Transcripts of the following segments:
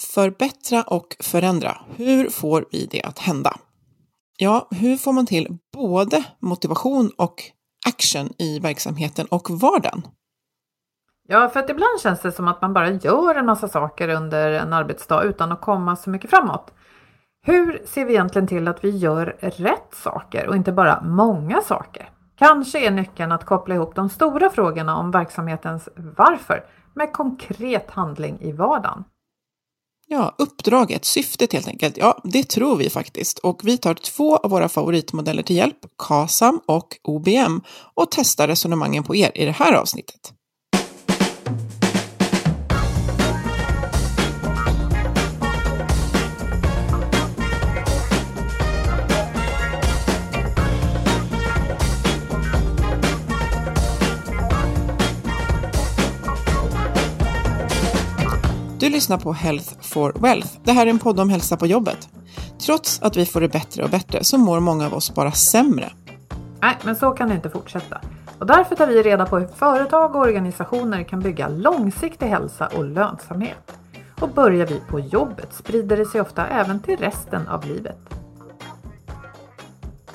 Förbättra och förändra. Hur får vi det att hända? Ja, hur får man till både motivation och action i verksamheten och vardagen? Ja, för att ibland känns det som att man bara gör en massa saker under en arbetsdag utan att komma så mycket framåt. Hur ser vi egentligen till att vi gör rätt saker och inte bara många saker? Kanske är nyckeln att koppla ihop de stora frågorna om verksamhetens varför med konkret handling i vardagen. Ja, uppdraget, syftet helt enkelt. Ja, det tror vi faktiskt. Och vi tar två av våra favoritmodeller till hjälp, KASAM och OBM, och testar resonemangen på er i det här avsnittet. Du lyssnar på Health for Wealth. Det här är en podd om hälsa på jobbet. Trots att vi får det bättre och bättre så mår många av oss bara sämre. Nej, men så kan det inte fortsätta. Och därför tar vi reda på hur företag och organisationer kan bygga långsiktig hälsa och lönsamhet. Och börjar vi på jobbet sprider det sig ofta även till resten av livet.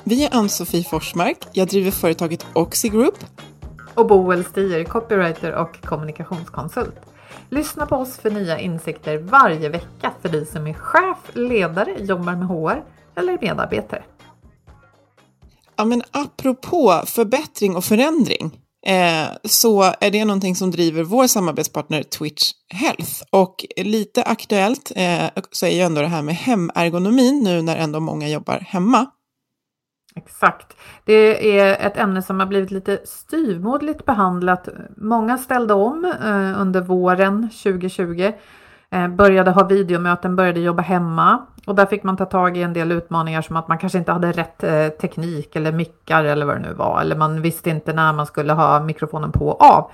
Vi är Ann-Sofie Forsmark. Jag driver företaget Oxy Group. Och Boel Stier, copywriter och kommunikationskonsult. Lyssna på oss för nya insikter varje vecka för dig som är chef, ledare, jobbar med HR eller medarbetare. Ja, men apropå förbättring och förändring eh, så är det någonting som driver vår samarbetspartner Twitch Health. Och lite aktuellt eh, så är ju ändå det här med hemergonomin nu när ändå många jobbar hemma. Exakt. Det är ett ämne som har blivit lite styvmoderligt behandlat. Många ställde om eh, under våren 2020. Eh, började ha videomöten, började jobba hemma och där fick man ta tag i en del utmaningar som att man kanske inte hade rätt eh, teknik eller mickar eller vad det nu var eller man visste inte när man skulle ha mikrofonen på och av.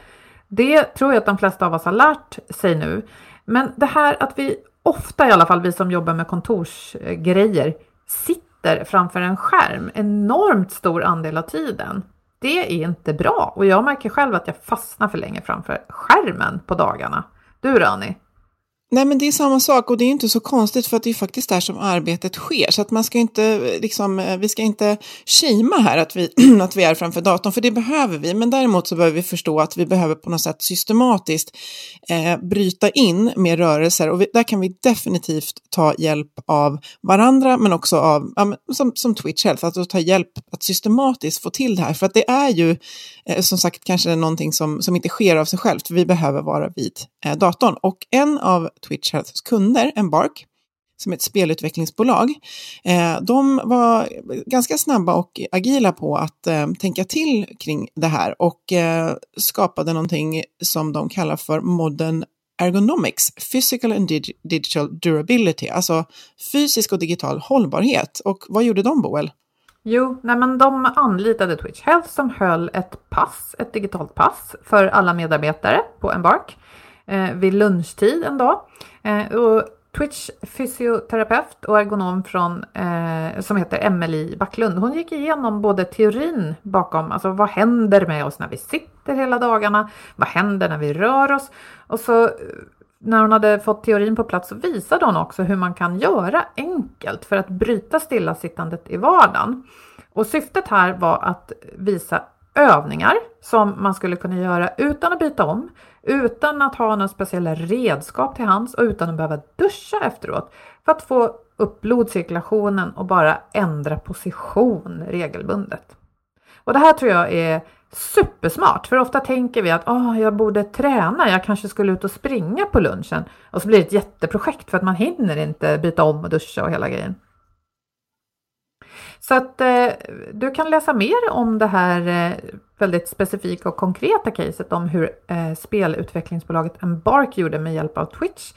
Det tror jag att de flesta av oss har lärt sig nu. Men det här att vi ofta i alla fall, vi som jobbar med kontorsgrejer, sitter sitter framför en skärm enormt stor andel av tiden. Det är inte bra och jag märker själv att jag fastnar för länge framför skärmen på dagarna. Du Rani? Nej, men det är samma sak och det är inte så konstigt för att det är faktiskt där som arbetet sker. Så att man ska inte, eh, liksom, eh, vi ska inte kima här att vi, att vi är framför datorn, för det behöver vi. Men däremot så behöver vi förstå att vi behöver på något sätt systematiskt eh, bryta in med rörelser och vi, där kan vi definitivt ta hjälp av varandra, men också av, ja, som, som Twitch Health, att ta hjälp att systematiskt få till det här. För att det är ju eh, som sagt kanske någonting som, som inte sker av sig självt, för vi behöver vara vid eh, datorn. Och en av Twitch Healths kunder, Embark, som är ett spelutvecklingsbolag, eh, de var ganska snabba och agila på att eh, tänka till kring det här och eh, skapade någonting som de kallar för Modern Ergonomics, Physical and Dig Digital Durability, alltså fysisk och digital hållbarhet. Och vad gjorde de, Boel? Jo, nej men de anlitade Twitch Health som höll ett pass, ett digitalt pass för alla medarbetare på Embark eh, vid lunchtid en dag. Eh, och Twitch fysioterapeut och ergonom från, eh, som heter Emelie Backlund. Hon gick igenom både teorin bakom, alltså vad händer med oss när vi sitter hela dagarna? Vad händer när vi rör oss? Och så eh, när hon hade fått teorin på plats så visade hon också hur man kan göra enkelt för att bryta stillasittandet i vardagen. Och syftet här var att visa övningar som man skulle kunna göra utan att byta om, utan att ha några speciella redskap till hands och utan att behöva duscha efteråt för att få upp blodcirkulationen och bara ändra position regelbundet. Och det här tror jag är supersmart, för ofta tänker vi att oh, jag borde träna, jag kanske skulle ut och springa på lunchen och så blir det ett jätteprojekt för att man hinner inte byta om och duscha och hela grejen. Så att eh, du kan läsa mer om det här eh, väldigt specifika och konkreta caset om hur eh, spelutvecklingsbolaget Embark gjorde med hjälp av Twitch.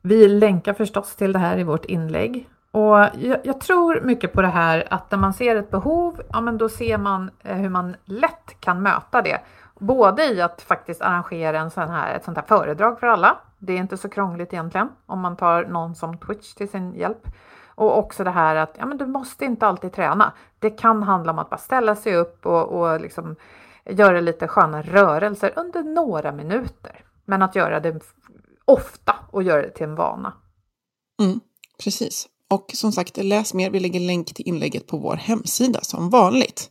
Vi länkar förstås till det här i vårt inlägg och jag, jag, tror mycket på det här att när man ser ett behov, ja men då ser man eh, hur man lätt kan möta det. Både i att faktiskt arrangera en sån här, ett sånt här föredrag för alla. Det är inte så krångligt egentligen om man tar någon som Twitch till sin hjälp. Och också det här att ja, men du måste inte alltid träna. Det kan handla om att bara ställa sig upp och, och liksom göra lite sköna rörelser under några minuter. Men att göra det ofta och göra det till en vana. Mm, precis. Och som sagt, läs mer. Vi lägger länk till inlägget på vår hemsida som vanligt.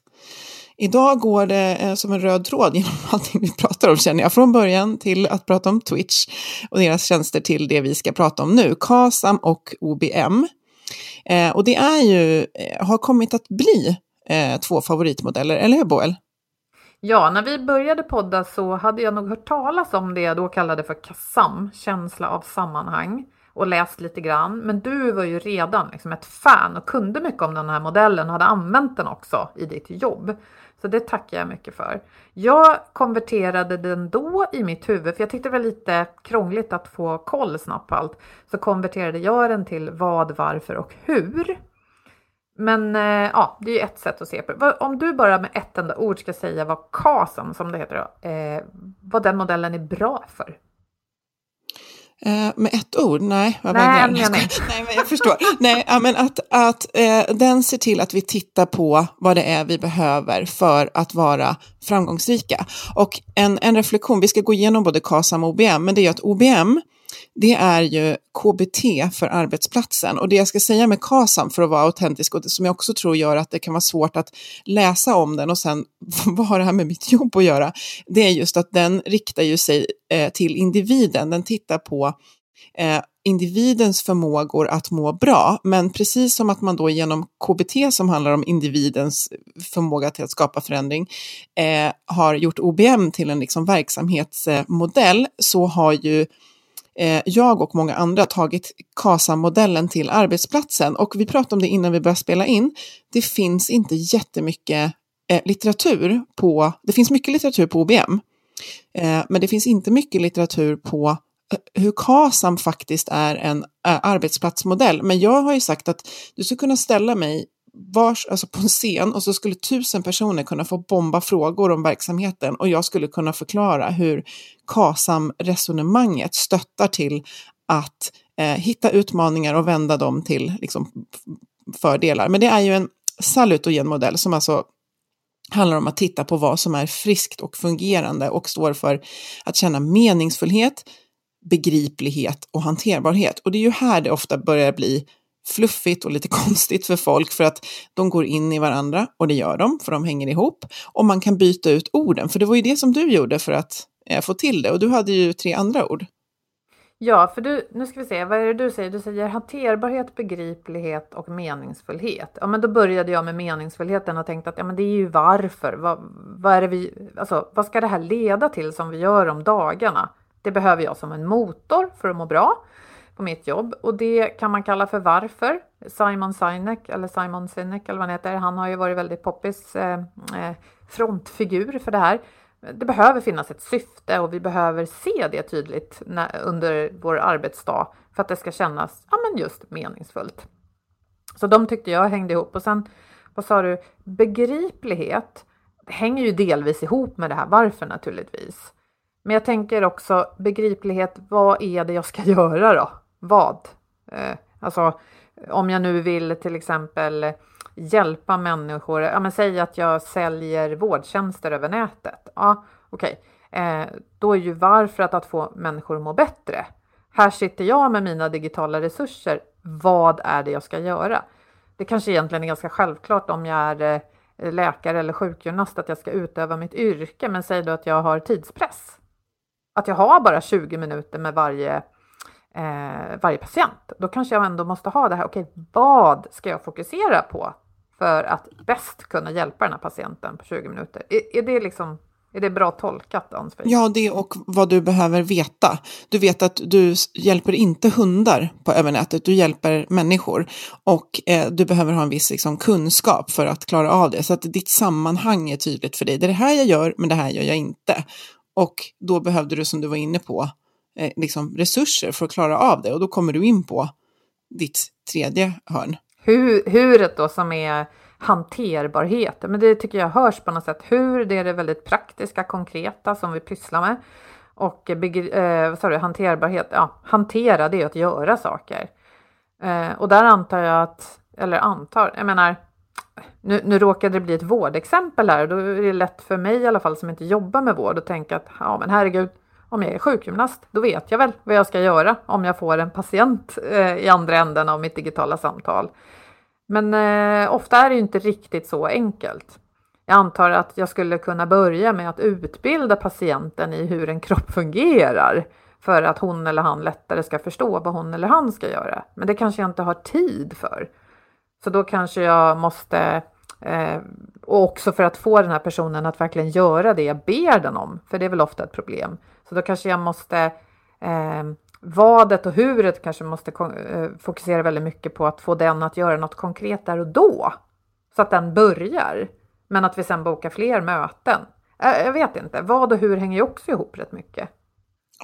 Idag går det eh, som en röd tråd genom allting vi pratar om känner jag. Från början till att prata om Twitch och deras tjänster till det vi ska prata om nu, KASAM och OBM. Eh, och det är ju, eh, har kommit att bli eh, två favoritmodeller, eller hur Boel? Ja, när vi började podda så hade jag nog hört talas om det jag då kallade för KASAM, känsla av sammanhang och läst lite grann. Men du var ju redan liksom ett fan och kunde mycket om den här modellen och hade använt den också i ditt jobb. Så det tackar jag mycket för. Jag konverterade den då i mitt huvud, för jag tyckte det var lite krångligt att få koll snabbt på allt. Så konverterade jag den till vad, varför och hur. Men eh, ja, det är ju ett sätt att se på det. Om du bara med ett enda ord ska säga vad KASAM, som det heter då, eh, vad den modellen är bra för. Eh, med ett ord? Nej, vad nej, jag, nej, nej. nej, men jag förstår. nej, men att, att eh, den ser till att vi tittar på vad det är vi behöver för att vara framgångsrika. Och en, en reflektion, vi ska gå igenom både KASAM och OBM, men det är ju att OBM det är ju KBT för arbetsplatsen. Och det jag ska säga med KASAM för att vara autentisk och det som jag också tror gör att det kan vara svårt att läsa om den och sen vad har det här med mitt jobb att göra? Det är just att den riktar ju sig eh, till individen. Den tittar på eh, individens förmågor att må bra. Men precis som att man då genom KBT som handlar om individens förmåga till att skapa förändring eh, har gjort OBM till en liksom verksamhetsmodell så har ju eh, Eh, jag och många andra tagit KASA-modellen till arbetsplatsen. Och vi pratade om det innan vi började spela in. Det finns inte jättemycket eh, litteratur på, det finns mycket litteratur på OBM, eh, men det finns inte mycket litteratur på eh, hur KASAM faktiskt är en eh, arbetsplatsmodell. Men jag har ju sagt att du ska kunna ställa mig vars, alltså på en scen och så skulle tusen personer kunna få bomba frågor om verksamheten och jag skulle kunna förklara hur KASAM-resonemanget stöttar till att eh, hitta utmaningar och vända dem till liksom, fördelar. Men det är ju en salutogen modell som alltså handlar om att titta på vad som är friskt och fungerande och står för att känna meningsfullhet, begriplighet och hanterbarhet. Och det är ju här det ofta börjar bli fluffigt och lite konstigt för folk för att de går in i varandra och det gör de för de hänger ihop och man kan byta ut orden för det var ju det som du gjorde för att eh, få till det och du hade ju tre andra ord. Ja, för du, nu ska vi se, vad är det du säger? Du säger hanterbarhet, begriplighet och meningsfullhet. Ja, men då började jag med meningsfullheten och tänkte att ja, men det är ju varför. Vad, vad, är det vi, alltså, vad ska det här leda till som vi gör om dagarna? Det behöver jag som en motor för att må bra på mitt jobb och det kan man kalla för varför. Simon Sinek eller Simon Sinek eller vad han heter, han har ju varit väldigt poppis eh, eh, frontfigur för det här. Det behöver finnas ett syfte och vi behöver se det tydligt när, under vår arbetsdag för att det ska kännas ja, men just meningsfullt. Så de tyckte jag hängde ihop och sen vad sa du, begriplighet det hänger ju delvis ihop med det här varför naturligtvis. Men jag tänker också begriplighet, vad är det jag ska göra då? Vad? Eh, alltså om jag nu vill till exempel hjälpa människor, ja men säg att jag säljer vårdtjänster över nätet. Ja, okej. Okay. Eh, då är ju varför att, att få människor att må bättre. Här sitter jag med mina digitala resurser. Vad är det jag ska göra? Det kanske egentligen är ganska självklart om jag är eh, läkare eller sjukgymnast att jag ska utöva mitt yrke, men säg då att jag har tidspress. Att jag har bara 20 minuter med varje, eh, varje patient. Då kanske jag ändå måste ha det här, okej, okay, vad ska jag fokusera på för att bäst kunna hjälpa den här patienten på 20 minuter? Är, är det liksom är det bra tolkat, Ansvej? Ja, det och vad du behöver veta. Du vet att du hjälper inte hundar på övernätet, du hjälper människor. Och eh, du behöver ha en viss liksom, kunskap för att klara av det. Så att ditt sammanhang är tydligt för dig. Det är det här jag gör, men det här gör jag inte. Och då behövde du, som du var inne på, eh, liksom resurser för att klara av det. Och då kommer du in på ditt tredje hörn. Hur, huret då som är hanterbarhet. Men det tycker jag hörs på något sätt. Hur, det är det väldigt praktiska, konkreta som vi pysslar med. Och eh, vad sa du, hanterbarhet, ja, hantera det är att göra saker. Eh, och där antar jag att, eller antar, jag menar, nu, nu råkade det bli ett vårdexempel här. Då är det lätt för mig i alla fall som inte jobbar med vård att tänka att ja, men herregud, om jag är sjukgymnast, då vet jag väl vad jag ska göra om jag får en patient eh, i andra änden av mitt digitala samtal. Men eh, ofta är det ju inte riktigt så enkelt. Jag antar att jag skulle kunna börja med att utbilda patienten i hur en kropp fungerar för att hon eller han lättare ska förstå vad hon eller han ska göra. Men det kanske jag inte har tid för. Så då kanske jag måste, eh, och också för att få den här personen att verkligen göra det jag ber den om, för det är väl ofta ett problem. Så då kanske jag måste eh, vadet och huret kanske måste eh, fokusera väldigt mycket på att få den att göra något konkret där och då. Så att den börjar. Men att vi sen bokar fler möten. Eh, jag vet inte, vad och hur hänger ju också ihop rätt mycket.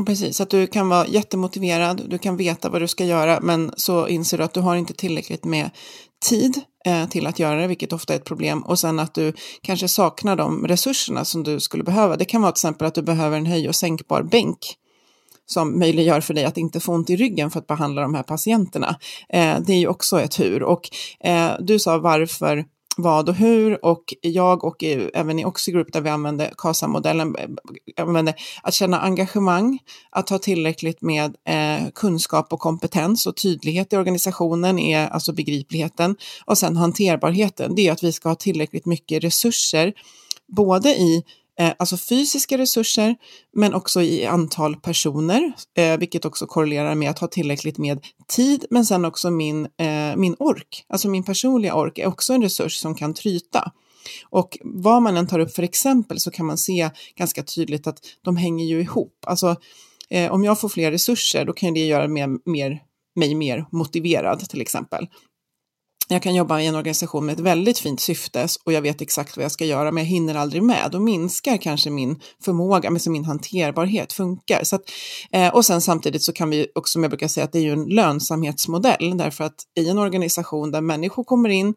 Precis, att du kan vara jättemotiverad, du kan veta vad du ska göra, men så inser du att du har inte tillräckligt med tid eh, till att göra det, vilket ofta är ett problem. Och sen att du kanske saknar de resurserna som du skulle behöva. Det kan vara till exempel att du behöver en höj och sänkbar bänk som möjliggör för dig att inte få ont i ryggen för att behandla de här patienterna. Eh, det är ju också ett hur. Och eh, du sa varför vad och hur. Och jag och även i Oxigroup där vi använder KASA-modellen, eh, använder att känna engagemang, att ha tillräckligt med eh, kunskap och kompetens och tydlighet i organisationen är alltså begripligheten. Och sen hanterbarheten, det är att vi ska ha tillräckligt mycket resurser både i eh, alltså fysiska resurser, men också i antal personer, eh, vilket också korrelerar med att ha tillräckligt med tid, men sen också min, eh, min ork, alltså min personliga ork är också en resurs som kan tryta. Och vad man än tar upp för exempel så kan man se ganska tydligt att de hänger ju ihop. Alltså eh, om jag får fler resurser, då kan det göra mig mer, mig mer motiverad till exempel. Jag kan jobba i en organisation med ett väldigt fint syfte och jag vet exakt vad jag ska göra, men jag hinner aldrig med. Då minskar kanske min förmåga, men min hanterbarhet funkar. Så att, eh, och sen samtidigt så kan vi också, som jag brukar säga, att det är ju en lönsamhetsmodell, därför att i en organisation där människor kommer in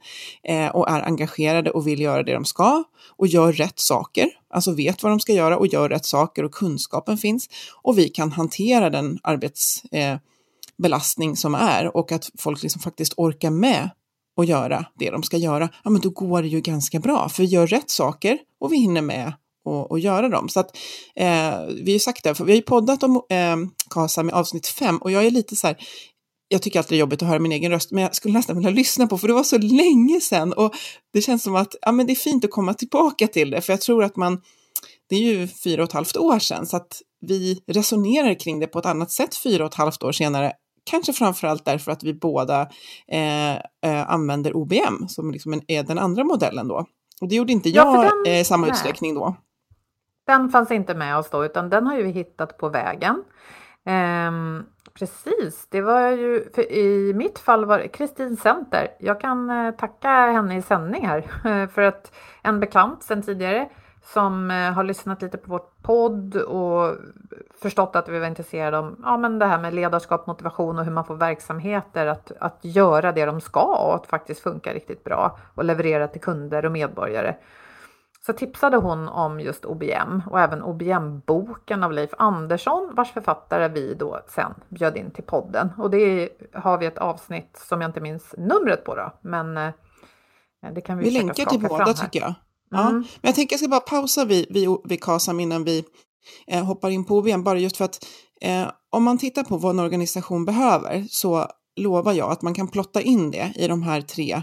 eh, och är engagerade och vill göra det de ska och gör rätt saker, alltså vet vad de ska göra och gör rätt saker och kunskapen finns och vi kan hantera den arbetsbelastning eh, som är och att folk liksom faktiskt orkar med och göra det de ska göra, ja men då går det ju ganska bra, för vi gör rätt saker och vi hinner med och, och göra dem. Så att eh, vi har ju sagt det, för vi har ju poddat om eh, KASA med avsnitt fem och jag är lite så här, jag tycker alltid det är jobbigt att höra min egen röst, men jag skulle nästan vilja lyssna på, för det var så länge sedan och det känns som att ja, men det är fint att komma tillbaka till det, för jag tror att man, det är ju fyra och ett halvt år sedan, så att vi resonerar kring det på ett annat sätt fyra och ett halvt år senare Kanske framförallt därför att vi båda eh, eh, använder OBM som liksom en, är den andra modellen då. Och det gjorde inte jag ja, i eh, samma nej. utsträckning då. Den fanns inte med oss då, utan den har ju vi hittat på vägen. Um, precis, det var ju, i mitt fall var det Kristin Center. Jag kan uh, tacka henne i sändning här för att en bekant sedan tidigare som eh, har lyssnat lite på vårt podd och förstått att vi var intresserade om ja, men det här med ledarskap, motivation och hur man får verksamheter att, att göra det de ska och att faktiskt funka riktigt bra och leverera till kunder och medborgare. Så tipsade hon om just OBM och även OBM-boken av Leif Andersson vars författare vi då sen bjöd in till podden. Och det har vi ett avsnitt som jag inte minns numret på då, men eh, det kan vi Vi länkar till båda tycker jag. Ja. Mm. Men jag tänker jag ska bara pausa vid, vid, vid KASAM innan vi eh, hoppar in på OBM, bara just för att eh, om man tittar på vad en organisation behöver så lovar jag att man kan plotta in det i de här tre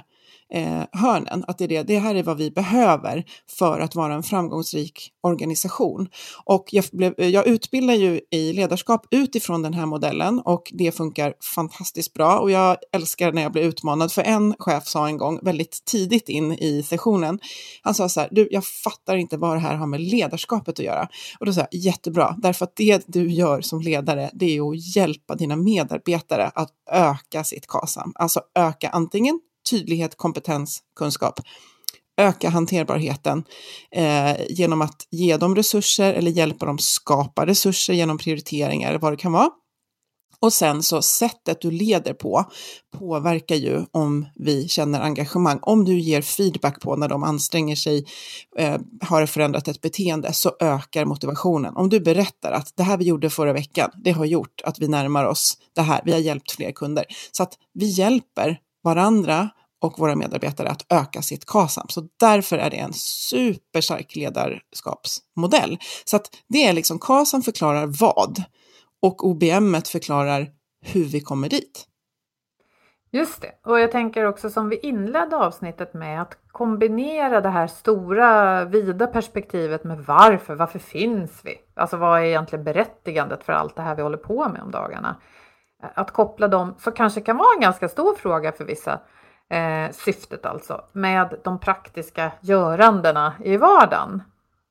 eh, hörnen. Att det, är det, det här är vad vi behöver för att vara en framgångsrik organisation. Och jag, blev, jag utbildar ju i ledarskap utifrån den här modellen och det funkar fantastiskt bra. Och jag älskar när jag blir utmanad, för en chef sa en gång väldigt tidigt in i sessionen, han sa så här, du, jag fattar inte vad det här har med ledarskapet att göra. Och då sa jag, jättebra, därför att det du gör som ledare, det är att hjälpa dina medarbetare att öka sitt KASAM, alltså öka antingen tydlighet, kompetens, kunskap. Öka hanterbarheten eh, genom att ge dem resurser eller hjälpa dem skapa resurser genom prioriteringar eller vad det kan vara. Och sen så sättet du leder på påverkar ju om vi känner engagemang. Om du ger feedback på när de anstränger sig, eh, har förändrat ett beteende, så ökar motivationen. Om du berättar att det här vi gjorde förra veckan, det har gjort att vi närmar oss det här, vi har hjälpt fler kunder. Så att vi hjälper varandra och våra medarbetare att öka sitt KASAM. Så därför är det en superstark ledarskapsmodell. Så att det är liksom KASAM förklarar vad och OBM förklarar hur vi kommer dit. Just det, och jag tänker också som vi inledde avsnittet med att kombinera det här stora vida perspektivet med varför, varför finns vi? Alltså vad är egentligen berättigandet för allt det här vi håller på med om dagarna? Att koppla dem, så kanske kan vara en ganska stor fråga för vissa, eh, syftet alltså, med de praktiska görandena i vardagen.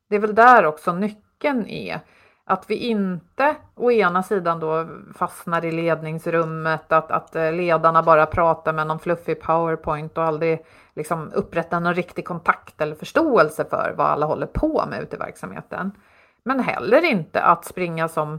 Det är väl där också nyckeln är. Att vi inte å ena sidan då fastnar i ledningsrummet, att, att eh, ledarna bara pratar med någon fluffig powerpoint och aldrig liksom upprättar någon riktig kontakt eller förståelse för vad alla håller på med ute i verksamheten. Men heller inte att springa som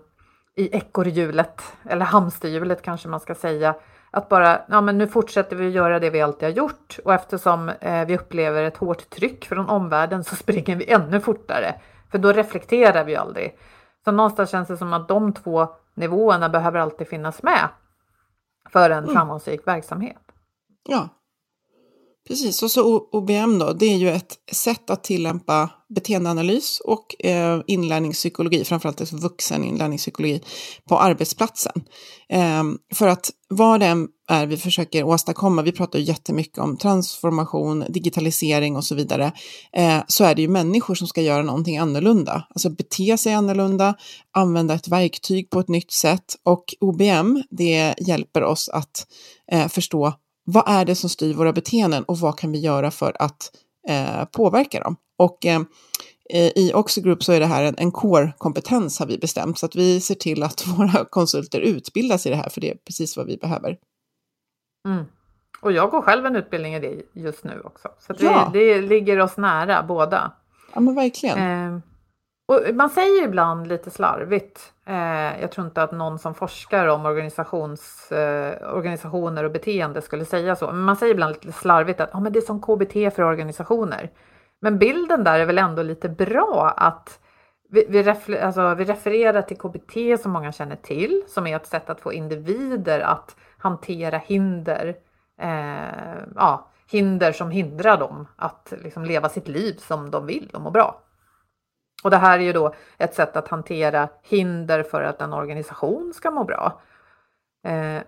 i ekorrhjulet, eller hamsterhjulet kanske man ska säga, att bara, ja men nu fortsätter vi göra det vi alltid har gjort och eftersom eh, vi upplever ett hårt tryck från omvärlden så springer vi ännu fortare. För då reflekterar vi aldrig. Så någonstans känns det som att de två nivåerna behöver alltid finnas med för en mm. framgångsrik verksamhet. Ja, Precis, och så OBM då, det är ju ett sätt att tillämpa beteendeanalys och eh, inlärningspsykologi, framförallt alltså vuxen inlärningspsykologi, på arbetsplatsen. Eh, för att vad det än är vi försöker åstadkomma, vi pratar ju jättemycket om transformation, digitalisering och så vidare, eh, så är det ju människor som ska göra någonting annorlunda, alltså bete sig annorlunda, använda ett verktyg på ett nytt sätt och OBM, det hjälper oss att eh, förstå vad är det som styr våra beteenden och vad kan vi göra för att eh, påverka dem? Och eh, i Oxy Group så är det här en, en core-kompetens har vi bestämt, så att vi ser till att våra konsulter utbildas i det här, för det är precis vad vi behöver. Mm. Och jag går själv en utbildning i det just nu också, så ja. det, det ligger oss nära båda. Ja, men verkligen. Eh, och man säger ibland lite slarvigt, eh, jag tror inte att någon som forskar om organisations, eh, organisationer och beteende skulle säga så, men man säger ibland lite slarvigt att ah, men det är som KBT för organisationer. Men bilden där är väl ändå lite bra att vi, vi, refer, alltså, vi refererar till KBT som många känner till, som är ett sätt att få individer att hantera hinder, eh, ja, hinder som hindrar dem att liksom, leva sitt liv som de vill och må bra. Och det här är ju då ett sätt att hantera hinder för att en organisation ska må bra. Eh,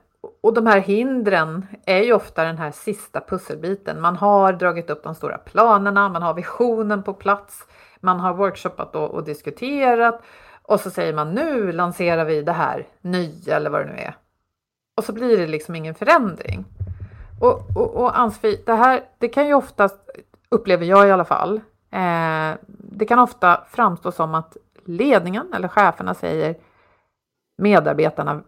och de här hindren är ju ofta den här sista pusselbiten. Man har dragit upp de stora planerna, man har visionen på plats, man har workshoppat och, och diskuterat och så säger man nu lanserar vi det här nya eller vad det nu är. Och så blir det liksom ingen förändring. Och, och, och Ansfi, det här det kan ju oftast, upplever jag i alla fall, Eh, det kan ofta framstå som att ledningen eller cheferna säger medarbetarna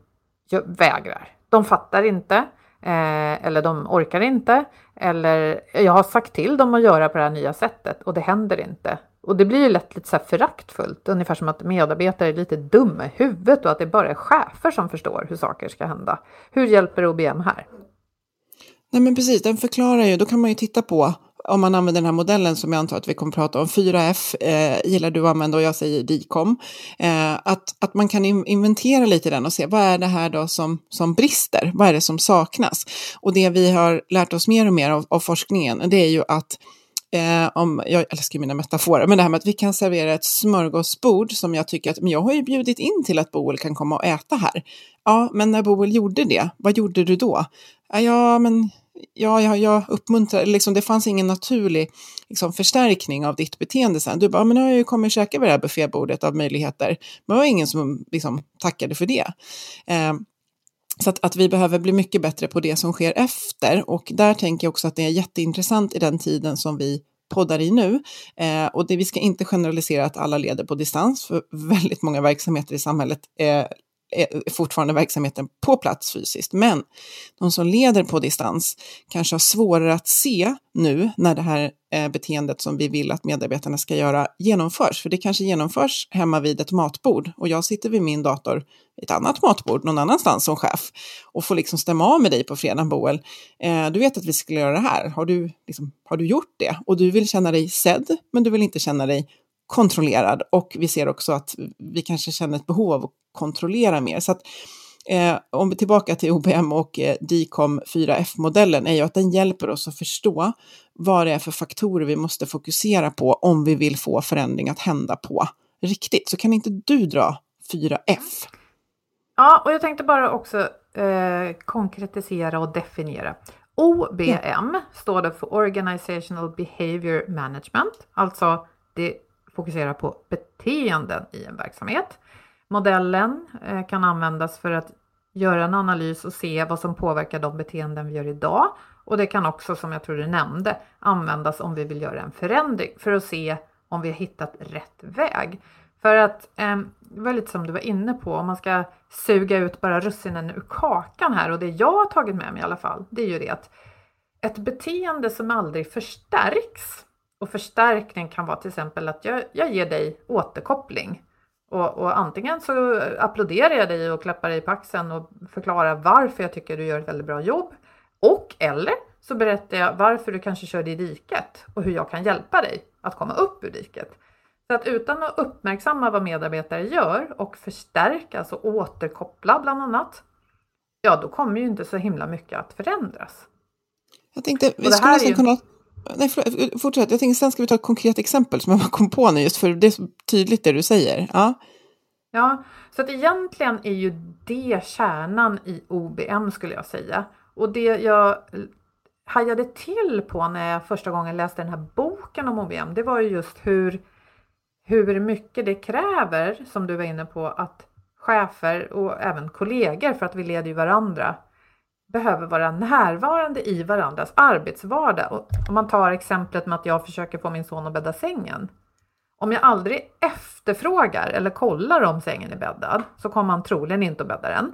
vägrar. De fattar inte eh, eller de orkar inte eller jag har sagt till dem att göra på det här nya sättet och det händer inte. Och det blir ju lätt lite så här föraktfullt, ungefär som att medarbetare är lite dumma i huvudet och att det bara är chefer som förstår hur saker ska hända. Hur hjälper OBM här? Nej men precis, den förklarar ju, då kan man ju titta på om man använder den här modellen som jag antar att vi kommer att prata om, 4F eh, gillar du att använda och jag säger DICOM, eh, att, att man kan inventera lite den och se vad är det här då som, som brister, vad är det som saknas? Och det vi har lärt oss mer och mer av, av forskningen, det är ju att Eh, om, jag älskar mina metaforer, men det här med att vi kan servera ett smörgåsbord som jag tycker att, men jag har ju bjudit in till att Boel kan komma och äta här. Ja, men när Boel gjorde det, vad gjorde du då? Ja, men ja, jag, jag uppmuntrar, liksom, det fanns ingen naturlig liksom, förstärkning av ditt beteende sen. Du bara, men nu har jag ju kommit och käkat vid det här buffébordet av möjligheter. Men det var ingen som liksom, tackade för det. Eh, så att, att, vi behöver bli mycket bättre på det som sker efter. Och där tänker jag också att det är jätteintressant i den tiden som vi poddar i nu. Eh, och det, vi ska inte generalisera att alla leder på distans, för väldigt många verksamheter i samhället eh, fortfarande verksamheten på plats fysiskt. Men de som leder på distans kanske har svårare att se nu när det här eh, beteendet som vi vill att medarbetarna ska göra genomförs. För det kanske genomförs hemma vid ett matbord och jag sitter vid min dator vid ett annat matbord någon annanstans som chef och får liksom stämma av med dig på fredag, Boel. Eh, du vet att vi skulle göra det här. Har du, liksom, har du gjort det? Och du vill känna dig sedd, men du vill inte känna dig kontrollerad och vi ser också att vi kanske känner ett behov av att kontrollera mer. Så att, eh, om vi tillbaka till OBM och eh, DICOM 4F-modellen är ju att den hjälper oss att förstå vad det är för faktorer vi måste fokusera på om vi vill få förändring att hända på riktigt. Så kan inte du dra 4F? Ja, och jag tänkte bara också eh, konkretisera och definiera. OBM ja. står det för Organizational Behavior Management, alltså det fokuserar på beteenden i en verksamhet. Modellen eh, kan användas för att göra en analys och se vad som påverkar de beteenden vi gör idag. Och det kan också, som jag tror du nämnde, användas om vi vill göra en förändring för att se om vi har hittat rätt väg. För att, eh, det var lite som du var inne på, om man ska suga ut bara russinen ur kakan här och det jag har tagit med mig i alla fall, det är ju det att ett beteende som aldrig förstärks och förstärkning kan vara till exempel att jag, jag ger dig återkoppling. Och, och, antingen så applåderar jag dig och klappar dig på axeln och förklarar varför jag tycker du gör ett väldigt bra jobb. Och eller så berättar jag varför du kanske körde i diket och hur jag kan hjälpa dig att komma upp ur diket. Så att utan att uppmärksamma vad medarbetare gör och förstärka, alltså återkoppla bland annat, ja då kommer ju inte så himla mycket att förändras. Jag tänkte, vi skulle nästan ju... kunna Nej, eh, fortsätt. Jag tänkte sen ska vi ta ett konkret exempel som jag bara kom på nu, just för det är så tydligt det du säger. Ja, ja så att egentligen är ju det kärnan i OBM skulle jag säga. Och det jag hajade till på när jag första gången läste den här boken om OBM, det var ju just hur, hur mycket det kräver, som du var inne på, att chefer och även kollegor, för att vi leder ju varandra, behöver vara närvarande i varandras arbetsvardag. Och om man tar exemplet med att jag försöker få min son att bädda sängen. Om jag aldrig efterfrågar eller kollar om sängen är bäddad så kommer han troligen inte att bädda den.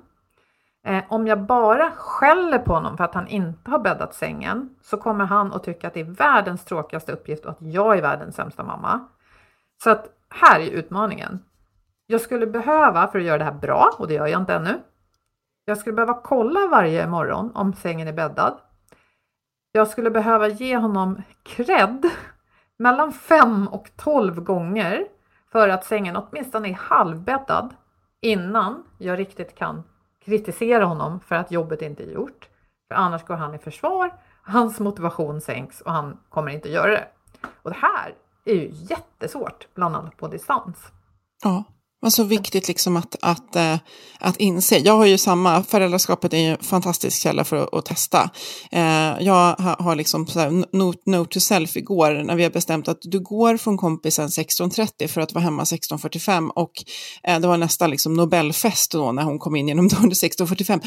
Eh, om jag bara skäller på honom för att han inte har bäddat sängen så kommer han att tycka att det är världens tråkigaste uppgift och att jag är världens sämsta mamma. Så att här är utmaningen. Jag skulle behöva, för att göra det här bra, och det gör jag inte ännu, jag skulle behöva kolla varje morgon om sängen är bäddad. Jag skulle behöva ge honom cred mellan 5 och 12 gånger för att sängen åtminstone är halvbäddad innan jag riktigt kan kritisera honom för att jobbet inte är gjort. För annars går han i försvar, hans motivation sänks och han kommer inte göra det. Och det här är ju jättesvårt, bland annat på distans. Ja, men så viktigt liksom att, att, eh, att inse. Jag har ju samma, föräldraskapet är ju en fantastisk källa för att, att testa. Eh, jag har, liksom så här, note, note to self igår när vi har bestämt att du går från kompisen 16.30 för att vara hemma 16.45 och eh, det var nästan liksom Nobelfest då när hon kom in genom dörren 16.45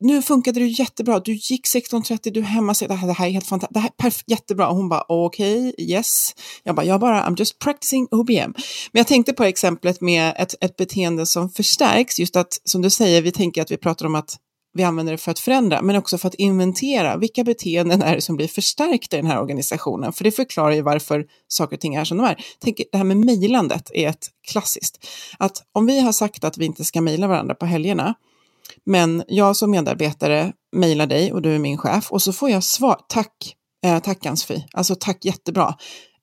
nu funkade det jättebra, du gick 16.30, du är hemma, det här, det här är helt fantastiskt, det här är perf- jättebra. Och hon bara okej, okay, yes. Jag bara, jag bara, I'm just practicing OBM. Men jag tänkte på exemplet med ett, ett beteende som förstärks, just att som du säger, vi tänker att vi pratar om att vi använder det för att förändra, men också för att inventera vilka beteenden är det som blir förstärkta i den här organisationen. För det förklarar ju varför saker och ting är som de är. Tänk, det här med mejlandet är ett klassiskt. Att om vi har sagt att vi inte ska mejla varandra på helgerna, men jag som medarbetare mejlar dig och du är min chef och så får jag svar, tack, eh, tack Ansfi, alltså tack jättebra,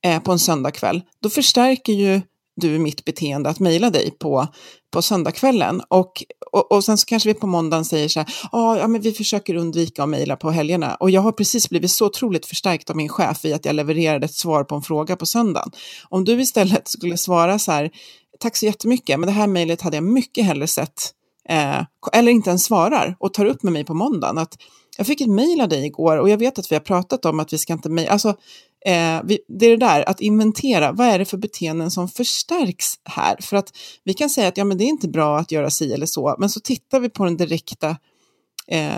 eh, på en söndagkväll. Då förstärker ju du mitt beteende att mejla dig på, på söndagskvällen. Och, och, och sen så kanske vi på måndagen säger så här, ah, ja men vi försöker undvika att mejla på helgerna. Och jag har precis blivit så otroligt förstärkt av min chef i att jag levererade ett svar på en fråga på söndagen. Om du istället skulle svara så här, tack så jättemycket, men det här mejlet hade jag mycket hellre sett, eh, eller inte ens svarar och tar upp med mig på måndagen. Att jag fick ett mejl av dig igår och jag vet att vi har pratat om att vi ska inte mejla, alltså Eh, vi, det är det där, att inventera, vad är det för beteenden som förstärks här? För att vi kan säga att ja, men det är inte bra att göra si eller så, men så tittar vi på den direkta eh,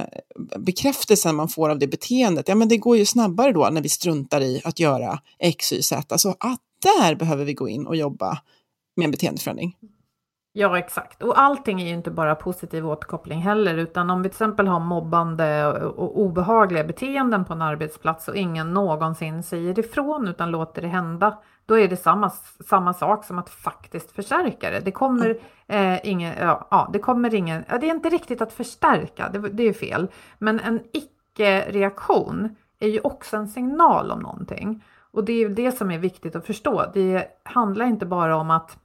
bekräftelsen man får av det beteendet. Ja, men det går ju snabbare då när vi struntar i att göra X, Y, Z. alltså att där behöver vi gå in och jobba med en beteendeförändring. Ja, exakt. Och allting är ju inte bara positiv återkoppling heller, utan om vi till exempel har mobbande och obehagliga beteenden på en arbetsplats och ingen någonsin säger ifrån utan låter det hända, då är det samma, samma sak som att faktiskt förstärka det. Det kommer eh, ingen, ja, ja, det kommer ingen, ja, det är inte riktigt att förstärka, det, det är fel, men en icke-reaktion är ju också en signal om någonting. Och det är ju det som är viktigt att förstå. Det handlar inte bara om att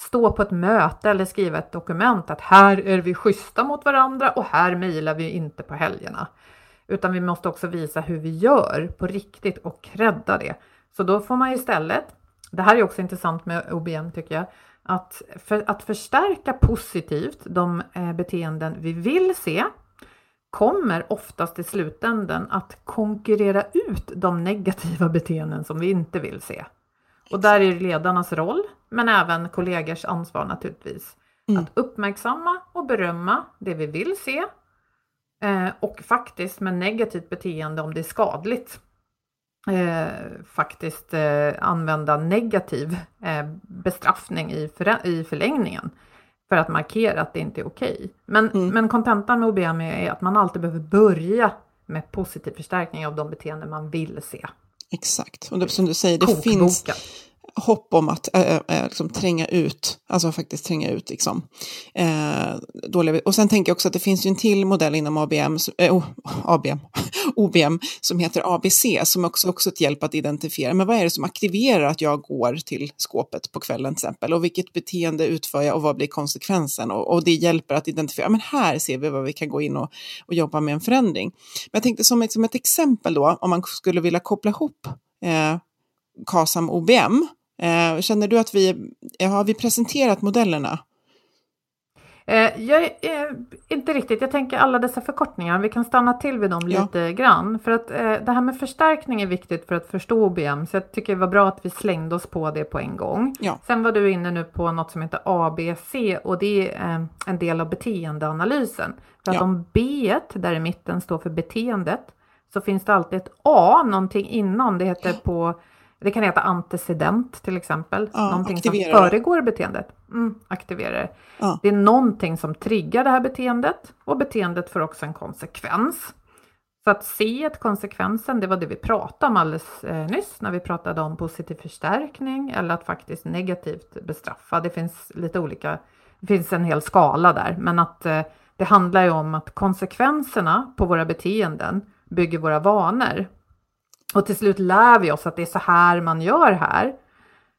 stå på ett möte eller skriva ett dokument att här är vi schyssta mot varandra och här mejlar vi inte på helgerna. Utan vi måste också visa hur vi gör på riktigt och credda det. Så då får man istället, det här är också intressant med OBM tycker jag, att, för, att förstärka positivt de eh, beteenden vi vill se kommer oftast i slutänden att konkurrera ut de negativa beteenden som vi inte vill se. Och där är ledarnas roll, men även kollegors ansvar naturligtvis. Mm. Att uppmärksamma och berömma det vi vill se eh, och faktiskt med negativt beteende om det är skadligt. Eh, faktiskt eh, använda negativ eh, bestraffning i, för, i förlängningen för att markera att det inte är okej. Okay. Men, mm. men kontentan med OBM är att man alltid behöver börja med positiv förstärkning av de beteenden man vill se. Exakt, och det, som du säger, det Kokboka. finns hopp om att äh, äh, liksom tränga ut, alltså faktiskt tränga ut liksom. Äh, dåliga, och sen tänker jag också att det finns ju en till modell inom ABM, äh, oh, ABM, OBM som heter ABC som också också ett hjälp att identifiera, men vad är det som aktiverar att jag går till skåpet på kvällen till exempel och vilket beteende utför jag och vad blir konsekvensen och, och det hjälper att identifiera, men här ser vi vad vi kan gå in och, och jobba med en förändring. Men jag tänkte som ett, som ett exempel då, om man skulle vilja koppla ihop KASAM OBM Eh, känner du att vi har vi presenterat modellerna? Eh, jag inte riktigt, jag tänker alla dessa förkortningar, vi kan stanna till vid dem ja. lite grann. För att eh, det här med förstärkning är viktigt för att förstå OBM, så jag tycker det var bra att vi slängde oss på det på en gång. Ja. Sen var du inne nu på något som heter ABC och det är eh, en del av beteendeanalysen. För att ja. om B där i mitten står för beteendet så finns det alltid ett A, någonting innan, det heter på det kan heta antecedent till exempel. Ja, någonting som föregår beteendet. Mm, aktiverar ja. Det är någonting som triggar det här beteendet och beteendet får också en konsekvens. Så att se ett konsekvensen, det var det vi pratade om alldeles eh, nyss när vi pratade om positiv förstärkning eller att faktiskt negativt bestraffa. Det finns lite olika, det finns en hel skala där, men att eh, det handlar ju om att konsekvenserna på våra beteenden bygger våra vanor och till slut lär vi oss att det är så här man gör här.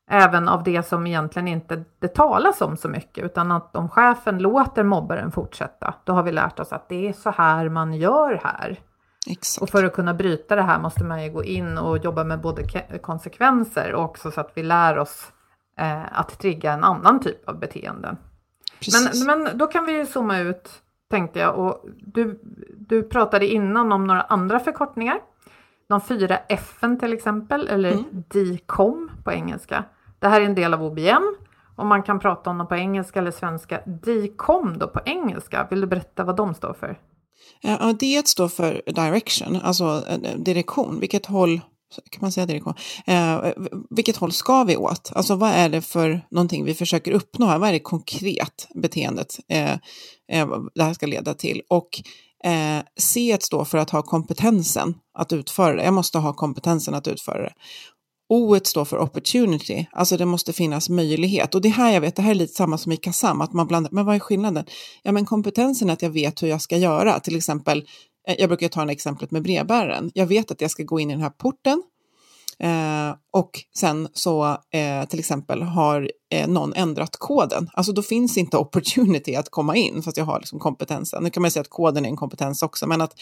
Även av det som egentligen inte det talas om så mycket, utan att om chefen låter mobbaren fortsätta, då har vi lärt oss att det är så här man gör här. Exakt. Och för att kunna bryta det här måste man ju gå in och jobba med både konsekvenser och också så att vi lär oss eh, att trigga en annan typ av beteenden. Men, men då kan vi ju zooma ut, tänkte jag. Och du, du pratade innan om några andra förkortningar de fyra F till exempel, eller mm. DICOM på engelska. Det här är en del av OBM och man kan prata om dem på engelska eller svenska. DICOM då på engelska, vill du berätta vad de står för? Ja, D står för direction, alltså eh, direktion. Vilket håll kan man säga direktion? Eh, vilket håll ska vi åt? Alltså vad är det för någonting vi försöker uppnå här? Vad är det konkret beteendet eh, eh, det här ska leda till? Och Eh, C står för att ha kompetensen att utföra det. Jag måste ha kompetensen att utföra det. O står för opportunity, alltså det måste finnas möjlighet. Och det här jag vet, det här är lite samma som i KASAM, att man blandar, men vad är skillnaden? Ja men kompetensen är att jag vet hur jag ska göra, till exempel, eh, jag brukar ta en exemplet med brevbäraren. Jag vet att jag ska gå in i den här porten, Eh, och sen så eh, till exempel har eh, någon ändrat koden. Alltså då finns inte opportunity att komma in fast jag har liksom kompetensen. Nu kan man säga att koden är en kompetens också, men att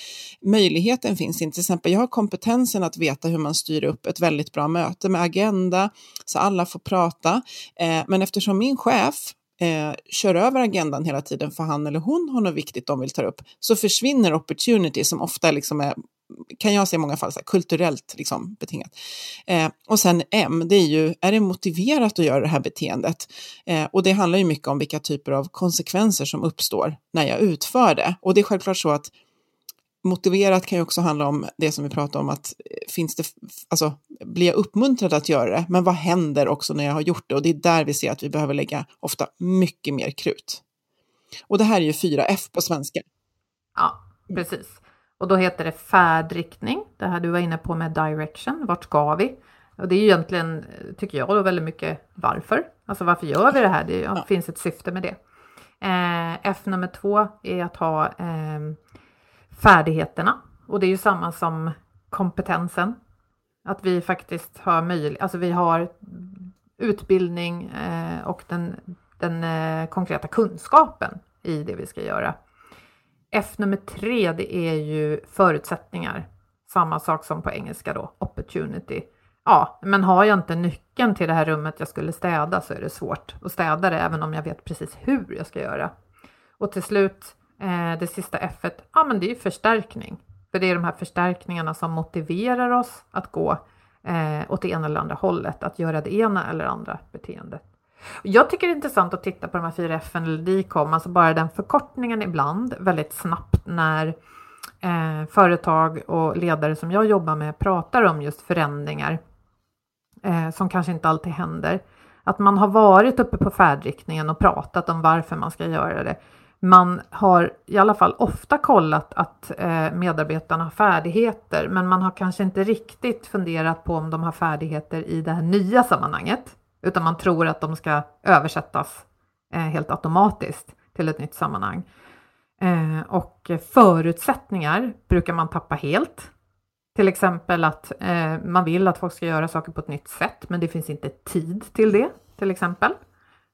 möjligheten finns inte. Till exempel jag har kompetensen att veta hur man styr upp ett väldigt bra möte med agenda så alla får prata. Eh, men eftersom min chef eh, kör över agendan hela tiden för han eller hon har något viktigt de vill ta upp, så försvinner opportunity som ofta liksom är kan jag se i många fall, så här, kulturellt liksom, betingat. Eh, och sen M, det är ju, är det motiverat att göra det här beteendet? Eh, och det handlar ju mycket om vilka typer av konsekvenser som uppstår när jag utför det. Och det är självklart så att motiverat kan ju också handla om det som vi pratade om, att eh, finns det, alltså, blir jag uppmuntrad att göra det? Men vad händer också när jag har gjort det? Och det är där vi ser att vi behöver lägga ofta mycket mer krut. Och det här är ju 4F på svenska. Ja, precis. Och då heter det färdriktning, det här du var inne på med direction, vart ska vi? Och det är ju egentligen, tycker jag, då väldigt mycket varför. Alltså varför gör vi det här? Det ja. finns ett syfte med det. Eh, F nummer två är att ha eh, färdigheterna. Och det är ju samma som kompetensen. Att vi faktiskt har möjlighet, alltså vi har utbildning eh, och den, den eh, konkreta kunskapen i det vi ska göra. F nummer tre, det är ju förutsättningar. Samma sak som på engelska då, opportunity. Ja, men har jag inte nyckeln till det här rummet jag skulle städa så är det svårt att städa det även om jag vet precis hur jag ska göra. Och till slut, eh, det sista F, ja men det är ju förstärkning. För det är de här förstärkningarna som motiverar oss att gå eh, åt det ena eller andra hållet, att göra det ena eller andra beteendet. Jag tycker det är intressant att titta på de här fyra F eller DICOM, alltså bara den förkortningen ibland väldigt snabbt när eh, företag och ledare som jag jobbar med pratar om just förändringar eh, som kanske inte alltid händer. Att man har varit uppe på färdriktningen och pratat om varför man ska göra det. Man har i alla fall ofta kollat att eh, medarbetarna har färdigheter, men man har kanske inte riktigt funderat på om de har färdigheter i det här nya sammanhanget utan man tror att de ska översättas eh, helt automatiskt till ett nytt sammanhang. Eh, och förutsättningar brukar man tappa helt. Till exempel att eh, man vill att folk ska göra saker på ett nytt sätt, men det finns inte tid till det, till exempel.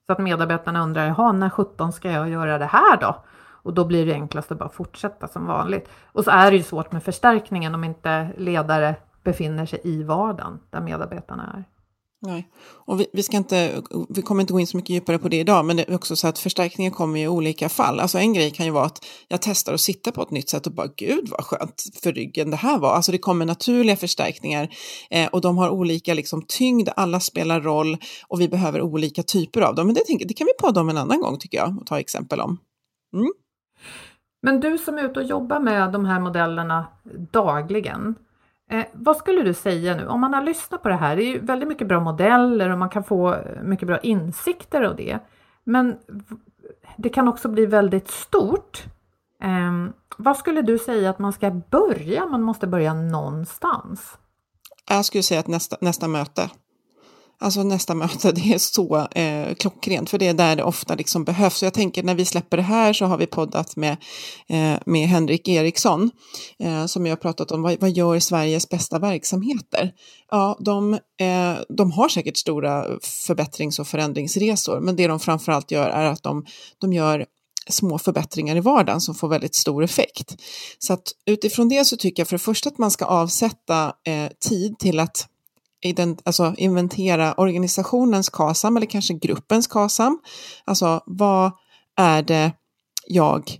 Så att medarbetarna undrar, jaha, när 17 ska jag göra det här då? Och då blir det enklast att bara fortsätta som vanligt. Och så är det ju svårt med förstärkningen om inte ledare befinner sig i vardagen där medarbetarna är. Nej, och vi, vi, ska inte, vi kommer inte gå in så mycket djupare på det idag, men det är också så att förstärkningen kommer i olika fall. Alltså en grej kan ju vara att jag testar att sitta på ett nytt sätt och bara gud vad skönt för ryggen det här var. Alltså det kommer naturliga förstärkningar eh, och de har olika liksom, tyngd, alla spelar roll och vi behöver olika typer av dem. Men det, det kan vi podda om en annan gång tycker jag och ta exempel om. Mm. Men du som är ute och jobbar med de här modellerna dagligen, Eh, vad skulle du säga nu, om man har lyssnat på det här, det är ju väldigt mycket bra modeller och man kan få mycket bra insikter av det. Men det kan också bli väldigt stort. Eh, vad skulle du säga att man ska börja? Man måste börja någonstans. Jag skulle säga att nästa, nästa möte. Alltså nästa möte, det är så eh, klockrent, för det är där det ofta liksom behövs. Så jag tänker när vi släpper det här så har vi poddat med, eh, med Henrik Eriksson, eh, som jag har pratat om, vad, vad gör Sveriges bästa verksamheter? Ja, de, eh, de har säkert stora förbättrings och förändringsresor, men det de framförallt gör är att de, de gör små förbättringar i vardagen som får väldigt stor effekt. Så att utifrån det så tycker jag för det första att man ska avsätta eh, tid till att ident alltså inventera organisationens KASAM eller kanske gruppens KASAM. Alltså vad är det jag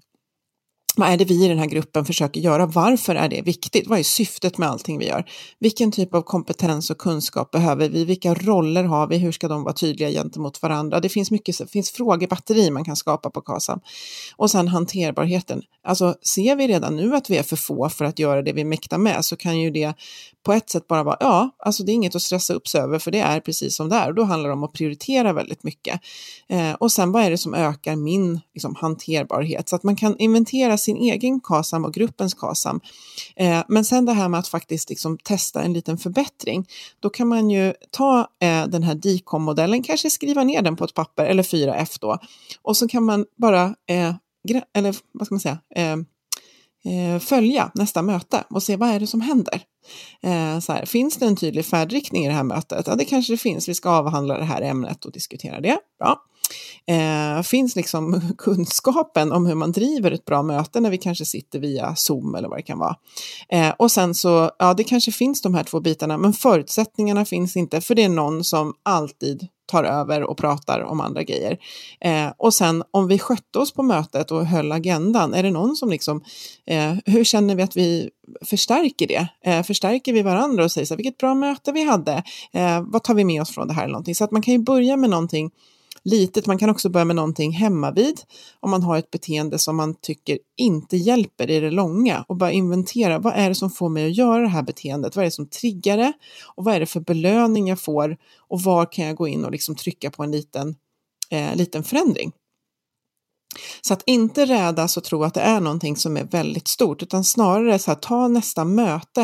vad är det vi i den här gruppen försöker göra? Varför är det viktigt? Vad är syftet med allting vi gör? Vilken typ av kompetens och kunskap behöver vi? Vilka roller har vi? Hur ska de vara tydliga gentemot varandra? Det finns mycket, det finns frågebatteri man kan skapa på KASAM. Och sen hanterbarheten. Alltså ser vi redan nu att vi är för få för att göra det vi mäktar med så kan ju det på ett sätt bara vara, ja, alltså det är inget att stressa upp sig över för det är precis som det är och då handlar det om att prioritera väldigt mycket. Eh, och sen vad är det som ökar min liksom, hanterbarhet? Så att man kan inventera sin egen KASAM och gruppens KASAM. Eh, men sen det här med att faktiskt liksom, testa en liten förbättring, då kan man ju ta eh, den här DICOM-modellen, kanske skriva ner den på ett papper eller 4F då och så kan man bara, eh, eller vad ska man säga, eh, Eh, följa nästa möte och se vad är det som händer. Eh, så här, finns det en tydlig färdriktning i det här mötet? Ja, det kanske det finns. Vi ska avhandla det här ämnet och diskutera det. Bra. Eh, finns liksom kunskapen om hur man driver ett bra möte när vi kanske sitter via Zoom eller vad det kan vara. Eh, och sen så, ja, det kanske finns de här två bitarna, men förutsättningarna finns inte, för det är någon som alltid tar över och pratar om andra grejer. Eh, och sen om vi skötte oss på mötet och höll agendan, är det någon som liksom, eh, hur känner vi att vi förstärker det? Eh, förstärker vi varandra och säger så här, vilket bra möte vi hade, eh, vad tar vi med oss från det här eller någonting? Så att man kan ju börja med någonting litet. Man kan också börja med någonting hemma vid om man har ett beteende som man tycker inte hjälper i det långa och bara inventera vad är det som får mig att göra det här beteendet? Vad är det som triggar det? Och vad är det för belöning jag får? Och var kan jag gå in och liksom trycka på en liten, eh, liten förändring? Så att inte rädas och tro att det är någonting som är väldigt stort, utan snarare så här, ta nästa möte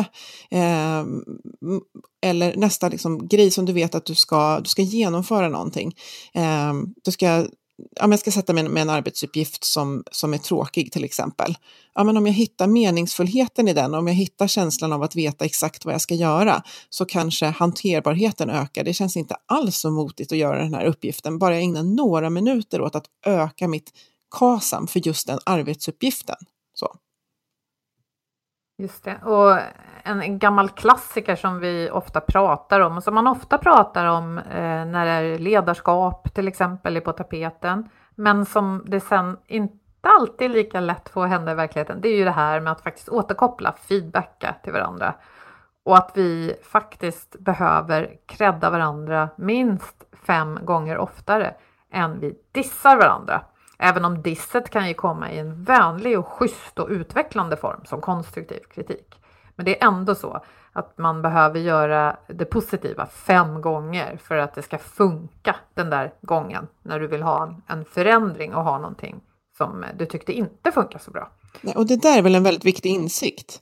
eh, eller nästa liksom, grej som du vet att du ska, du ska genomföra någonting. Eh, du ska ja, jag ska sätta mig med en arbetsuppgift som, som är tråkig till exempel. Ja, men om jag hittar meningsfullheten i den, om jag hittar känslan av att veta exakt vad jag ska göra, så kanske hanterbarheten ökar. Det känns inte alls så motigt att göra den här uppgiften, bara jag ägnar några minuter åt att öka mitt KASAM för just den arbetsuppgiften. Så. Just det, och en gammal klassiker som vi ofta pratar om och som man ofta pratar om eh, när det är ledarskap till exempel är på tapeten, men som det sen inte alltid är lika lätt får hända i verkligheten, det är ju det här med att faktiskt återkoppla, feedbacka till varandra. Och att vi faktiskt behöver credda varandra minst fem gånger oftare än vi dissar varandra. Även om disset kan ju komma i en vänlig och schysst och utvecklande form som konstruktiv kritik. Men det är ändå så att man behöver göra det positiva fem gånger för att det ska funka den där gången när du vill ha en förändring och ha någonting som du tyckte inte funkar så bra. Och det där är väl en väldigt viktig insikt,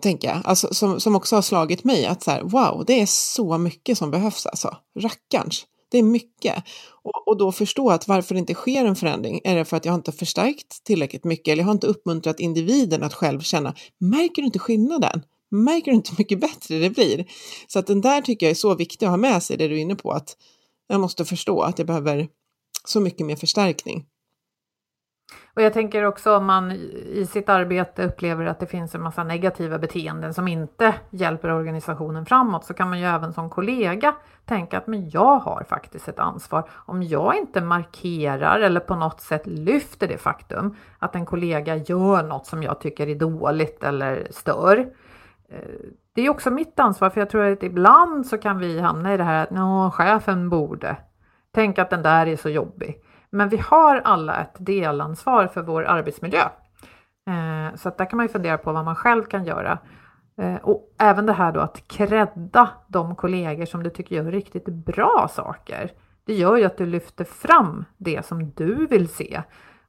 tänker jag, alltså, som, som också har slagit mig att så här, wow, det är så mycket som behövs alltså, rackarns. Det är mycket. Och, och då förstå att varför det inte sker en förändring, är det för att jag inte förstärkt tillräckligt mycket eller jag har inte uppmuntrat individen att själv känna, märker du inte skillnaden? Märker du inte hur mycket bättre det blir? Så att den där tycker jag är så viktig att ha med sig, det du är inne på, att jag måste förstå att jag behöver så mycket mer förstärkning. Och jag tänker också om man i sitt arbete upplever att det finns en massa negativa beteenden som inte hjälper organisationen framåt så kan man ju även som kollega tänka att men jag har faktiskt ett ansvar. Om jag inte markerar eller på något sätt lyfter det faktum att en kollega gör något som jag tycker är dåligt eller stör. Eh, det är också mitt ansvar för jag tror att ibland så kan vi hamna i det här att chefen borde. Tänk att den där är så jobbig. Men vi har alla ett delansvar för vår arbetsmiljö. Eh, så att där kan man ju fundera på vad man själv kan göra. Eh, och även det här då att credda de kollegor som du tycker gör riktigt bra saker. Det gör ju att du lyfter fram det som du vill se.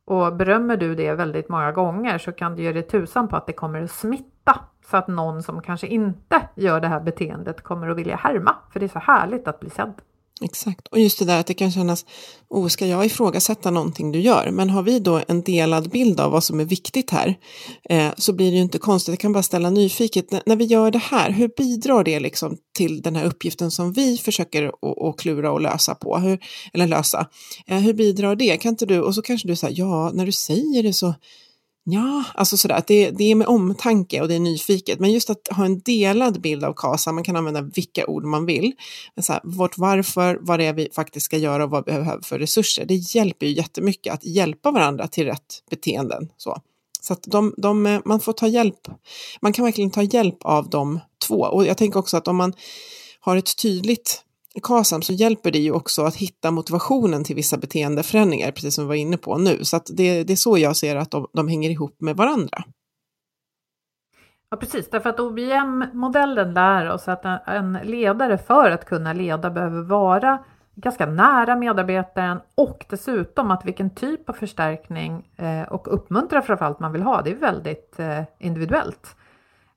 Och berömmer du det väldigt många gånger så kan du ge dig tusan på att det kommer att smitta så att någon som kanske inte gör det här beteendet kommer att vilja härma. För det är så härligt att bli sedd. Exakt, och just det där att det kan kännas, oh, ska jag ifrågasätta någonting du gör? Men har vi då en delad bild av vad som är viktigt här eh, så blir det ju inte konstigt, jag kan bara ställa nyfiket, N när vi gör det här, hur bidrar det liksom till den här uppgiften som vi försöker att klura och lösa på, hur, eller lösa? Eh, hur bidrar det? Kan inte du, och så kanske du säger, ja, när du säger det så Ja, alltså sådär, att det, det är med omtanke och det är nyfiket. Men just att ha en delad bild av KASA, man kan använda vilka ord man vill. Men så här, vårt varför, vad det är vi faktiskt ska göra och vad vi behöver för resurser. Det hjälper ju jättemycket att hjälpa varandra till rätt beteenden. Så, så att de, de, man får ta hjälp, man kan verkligen ta hjälp av de två. Och jag tänker också att om man har ett tydligt KASAM så hjälper det ju också att hitta motivationen till vissa beteendeförändringar, precis som vi var inne på nu. Så det, det, är så jag ser att de, de hänger ihop med varandra. Ja, precis. Därför att OBM-modellen lär oss att en ledare för att kunna leda behöver vara ganska nära medarbetaren och dessutom att vilken typ av förstärkning eh, och uppmuntra framförallt man vill ha, det är väldigt eh, individuellt.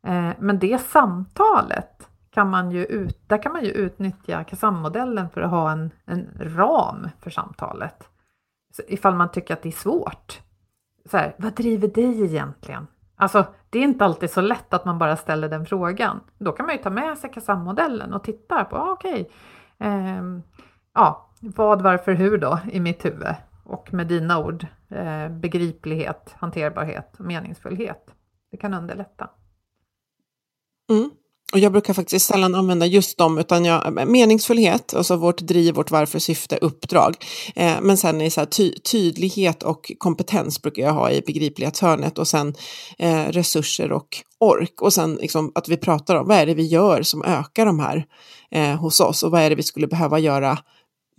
Eh, men det samtalet kan man ju ut, där kan man ju utnyttja KASAM-modellen för att ha en, en ram för samtalet. Så ifall man tycker att det är svårt. Så här, vad driver dig egentligen? Alltså, det är inte alltid så lätt att man bara ställer den frågan. Då kan man ju ta med sig KASAM-modellen och titta på, ah, okej, okay, eh, ja, vad, varför, hur då i mitt huvud? Och med dina ord, eh, begriplighet, hanterbarhet och meningsfullhet. Det kan underlätta. Mm. Och jag brukar faktiskt sällan använda just dem, utan jag, eh, meningsfullhet, alltså vårt driv, vårt varför, syfte, uppdrag. Eh, men sen i så här, ty, tydlighet och kompetens brukar jag ha i begriplighetshörnet och sen eh, resurser och ork. Och sen liksom, att vi pratar om vad är det vi gör som ökar de här eh, hos oss och vad är det vi skulle behöva göra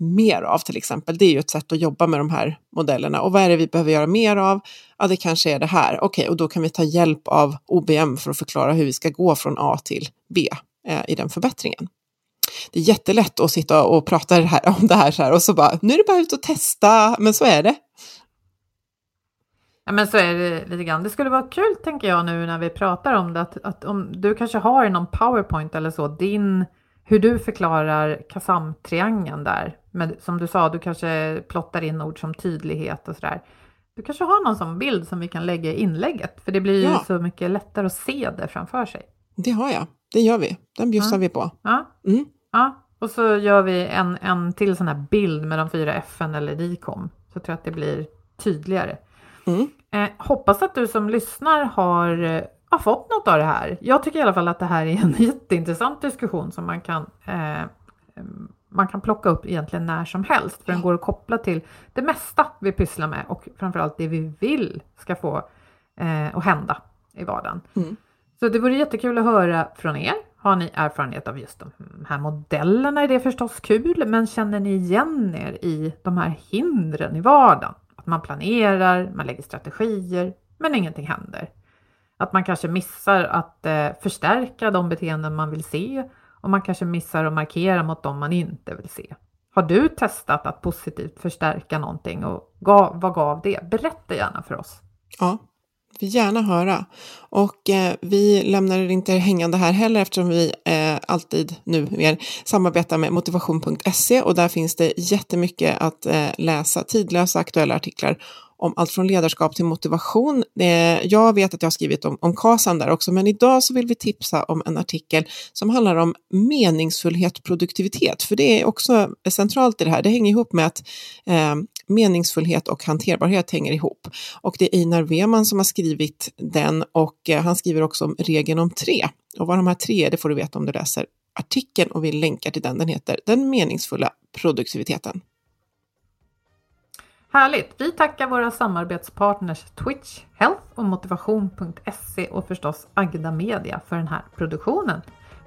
mer av till exempel. Det är ju ett sätt att jobba med de här modellerna. Och vad är det vi behöver göra mer av? Ja, det kanske är det här. Okej, okay, och då kan vi ta hjälp av OBM för att förklara hur vi ska gå från A till B eh, i den förbättringen. Det är jättelätt att sitta och prata det här, om det här så här och så bara, nu är det bara ut och testa, men så är det. Ja men så är det lite grann. Det skulle vara kul tänker jag nu när vi pratar om det, att, att om du kanske har i någon powerpoint eller så, din hur du förklarar KASAM-triangeln där. Men som du sa, du kanske plottar in ord som tydlighet och sådär. Du kanske har någon sån bild som vi kan lägga i inlägget, för det blir ju ja. så mycket lättare att se det framför sig. Det har jag, det gör vi. Den bjussar ja. vi på. Ja. Mm. ja, och så gör vi en, en till sån här bild med de fyra F eller DICOM, så tror jag att det blir tydligare. Mm. Eh, hoppas att du som lyssnar har har fått något av det här. Jag tycker i alla fall att det här är en jätteintressant diskussion som man kan eh, man kan plocka upp egentligen när som helst för den går att koppla till det mesta vi pysslar med och framförallt det vi vill ska få eh, att hända i vardagen. Mm. Så det vore jättekul att höra från er. Har ni erfarenhet av just de här modellerna är det förstås kul, men känner ni igen er i de här hindren i vardagen? Att man planerar, man lägger strategier, men ingenting händer. Att man kanske missar att eh, förstärka de beteenden man vill se och man kanske missar att markera mot dem man inte vill se. Har du testat att positivt förstärka någonting och gav, vad gav det? Berätta gärna för oss. Ja, vi gärna höra. Och eh, vi lämnar er inte hängande här heller eftersom vi eh, alltid nu mer samarbetar med motivation.se och där finns det jättemycket att eh, läsa, tidlösa aktuella artiklar om allt från ledarskap till motivation. Eh, jag vet att jag har skrivit om, om KASAM där också, men idag så vill vi tipsa om en artikel som handlar om meningsfullhet, produktivitet, för det är också centralt i det här. Det hänger ihop med att eh, meningsfullhet och hanterbarhet hänger ihop. Och det är Einar Weman som har skrivit den och eh, han skriver också om regeln om tre. Och vad de här tre är, det får du veta om du läser artikeln och vi länkar till den. Den heter Den meningsfulla produktiviteten. Härligt! Vi tackar våra samarbetspartners Twitch, Health och Motivation.se och förstås Agda Media för den här produktionen.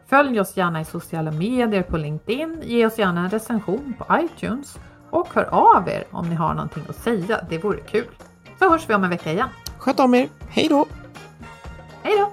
Följ oss gärna i sociala medier på LinkedIn, ge oss gärna en recension på iTunes och hör av er om ni har någonting att säga. Det vore kul. Så hörs vi om en vecka igen. Sköt om er. Hej då! Hej då!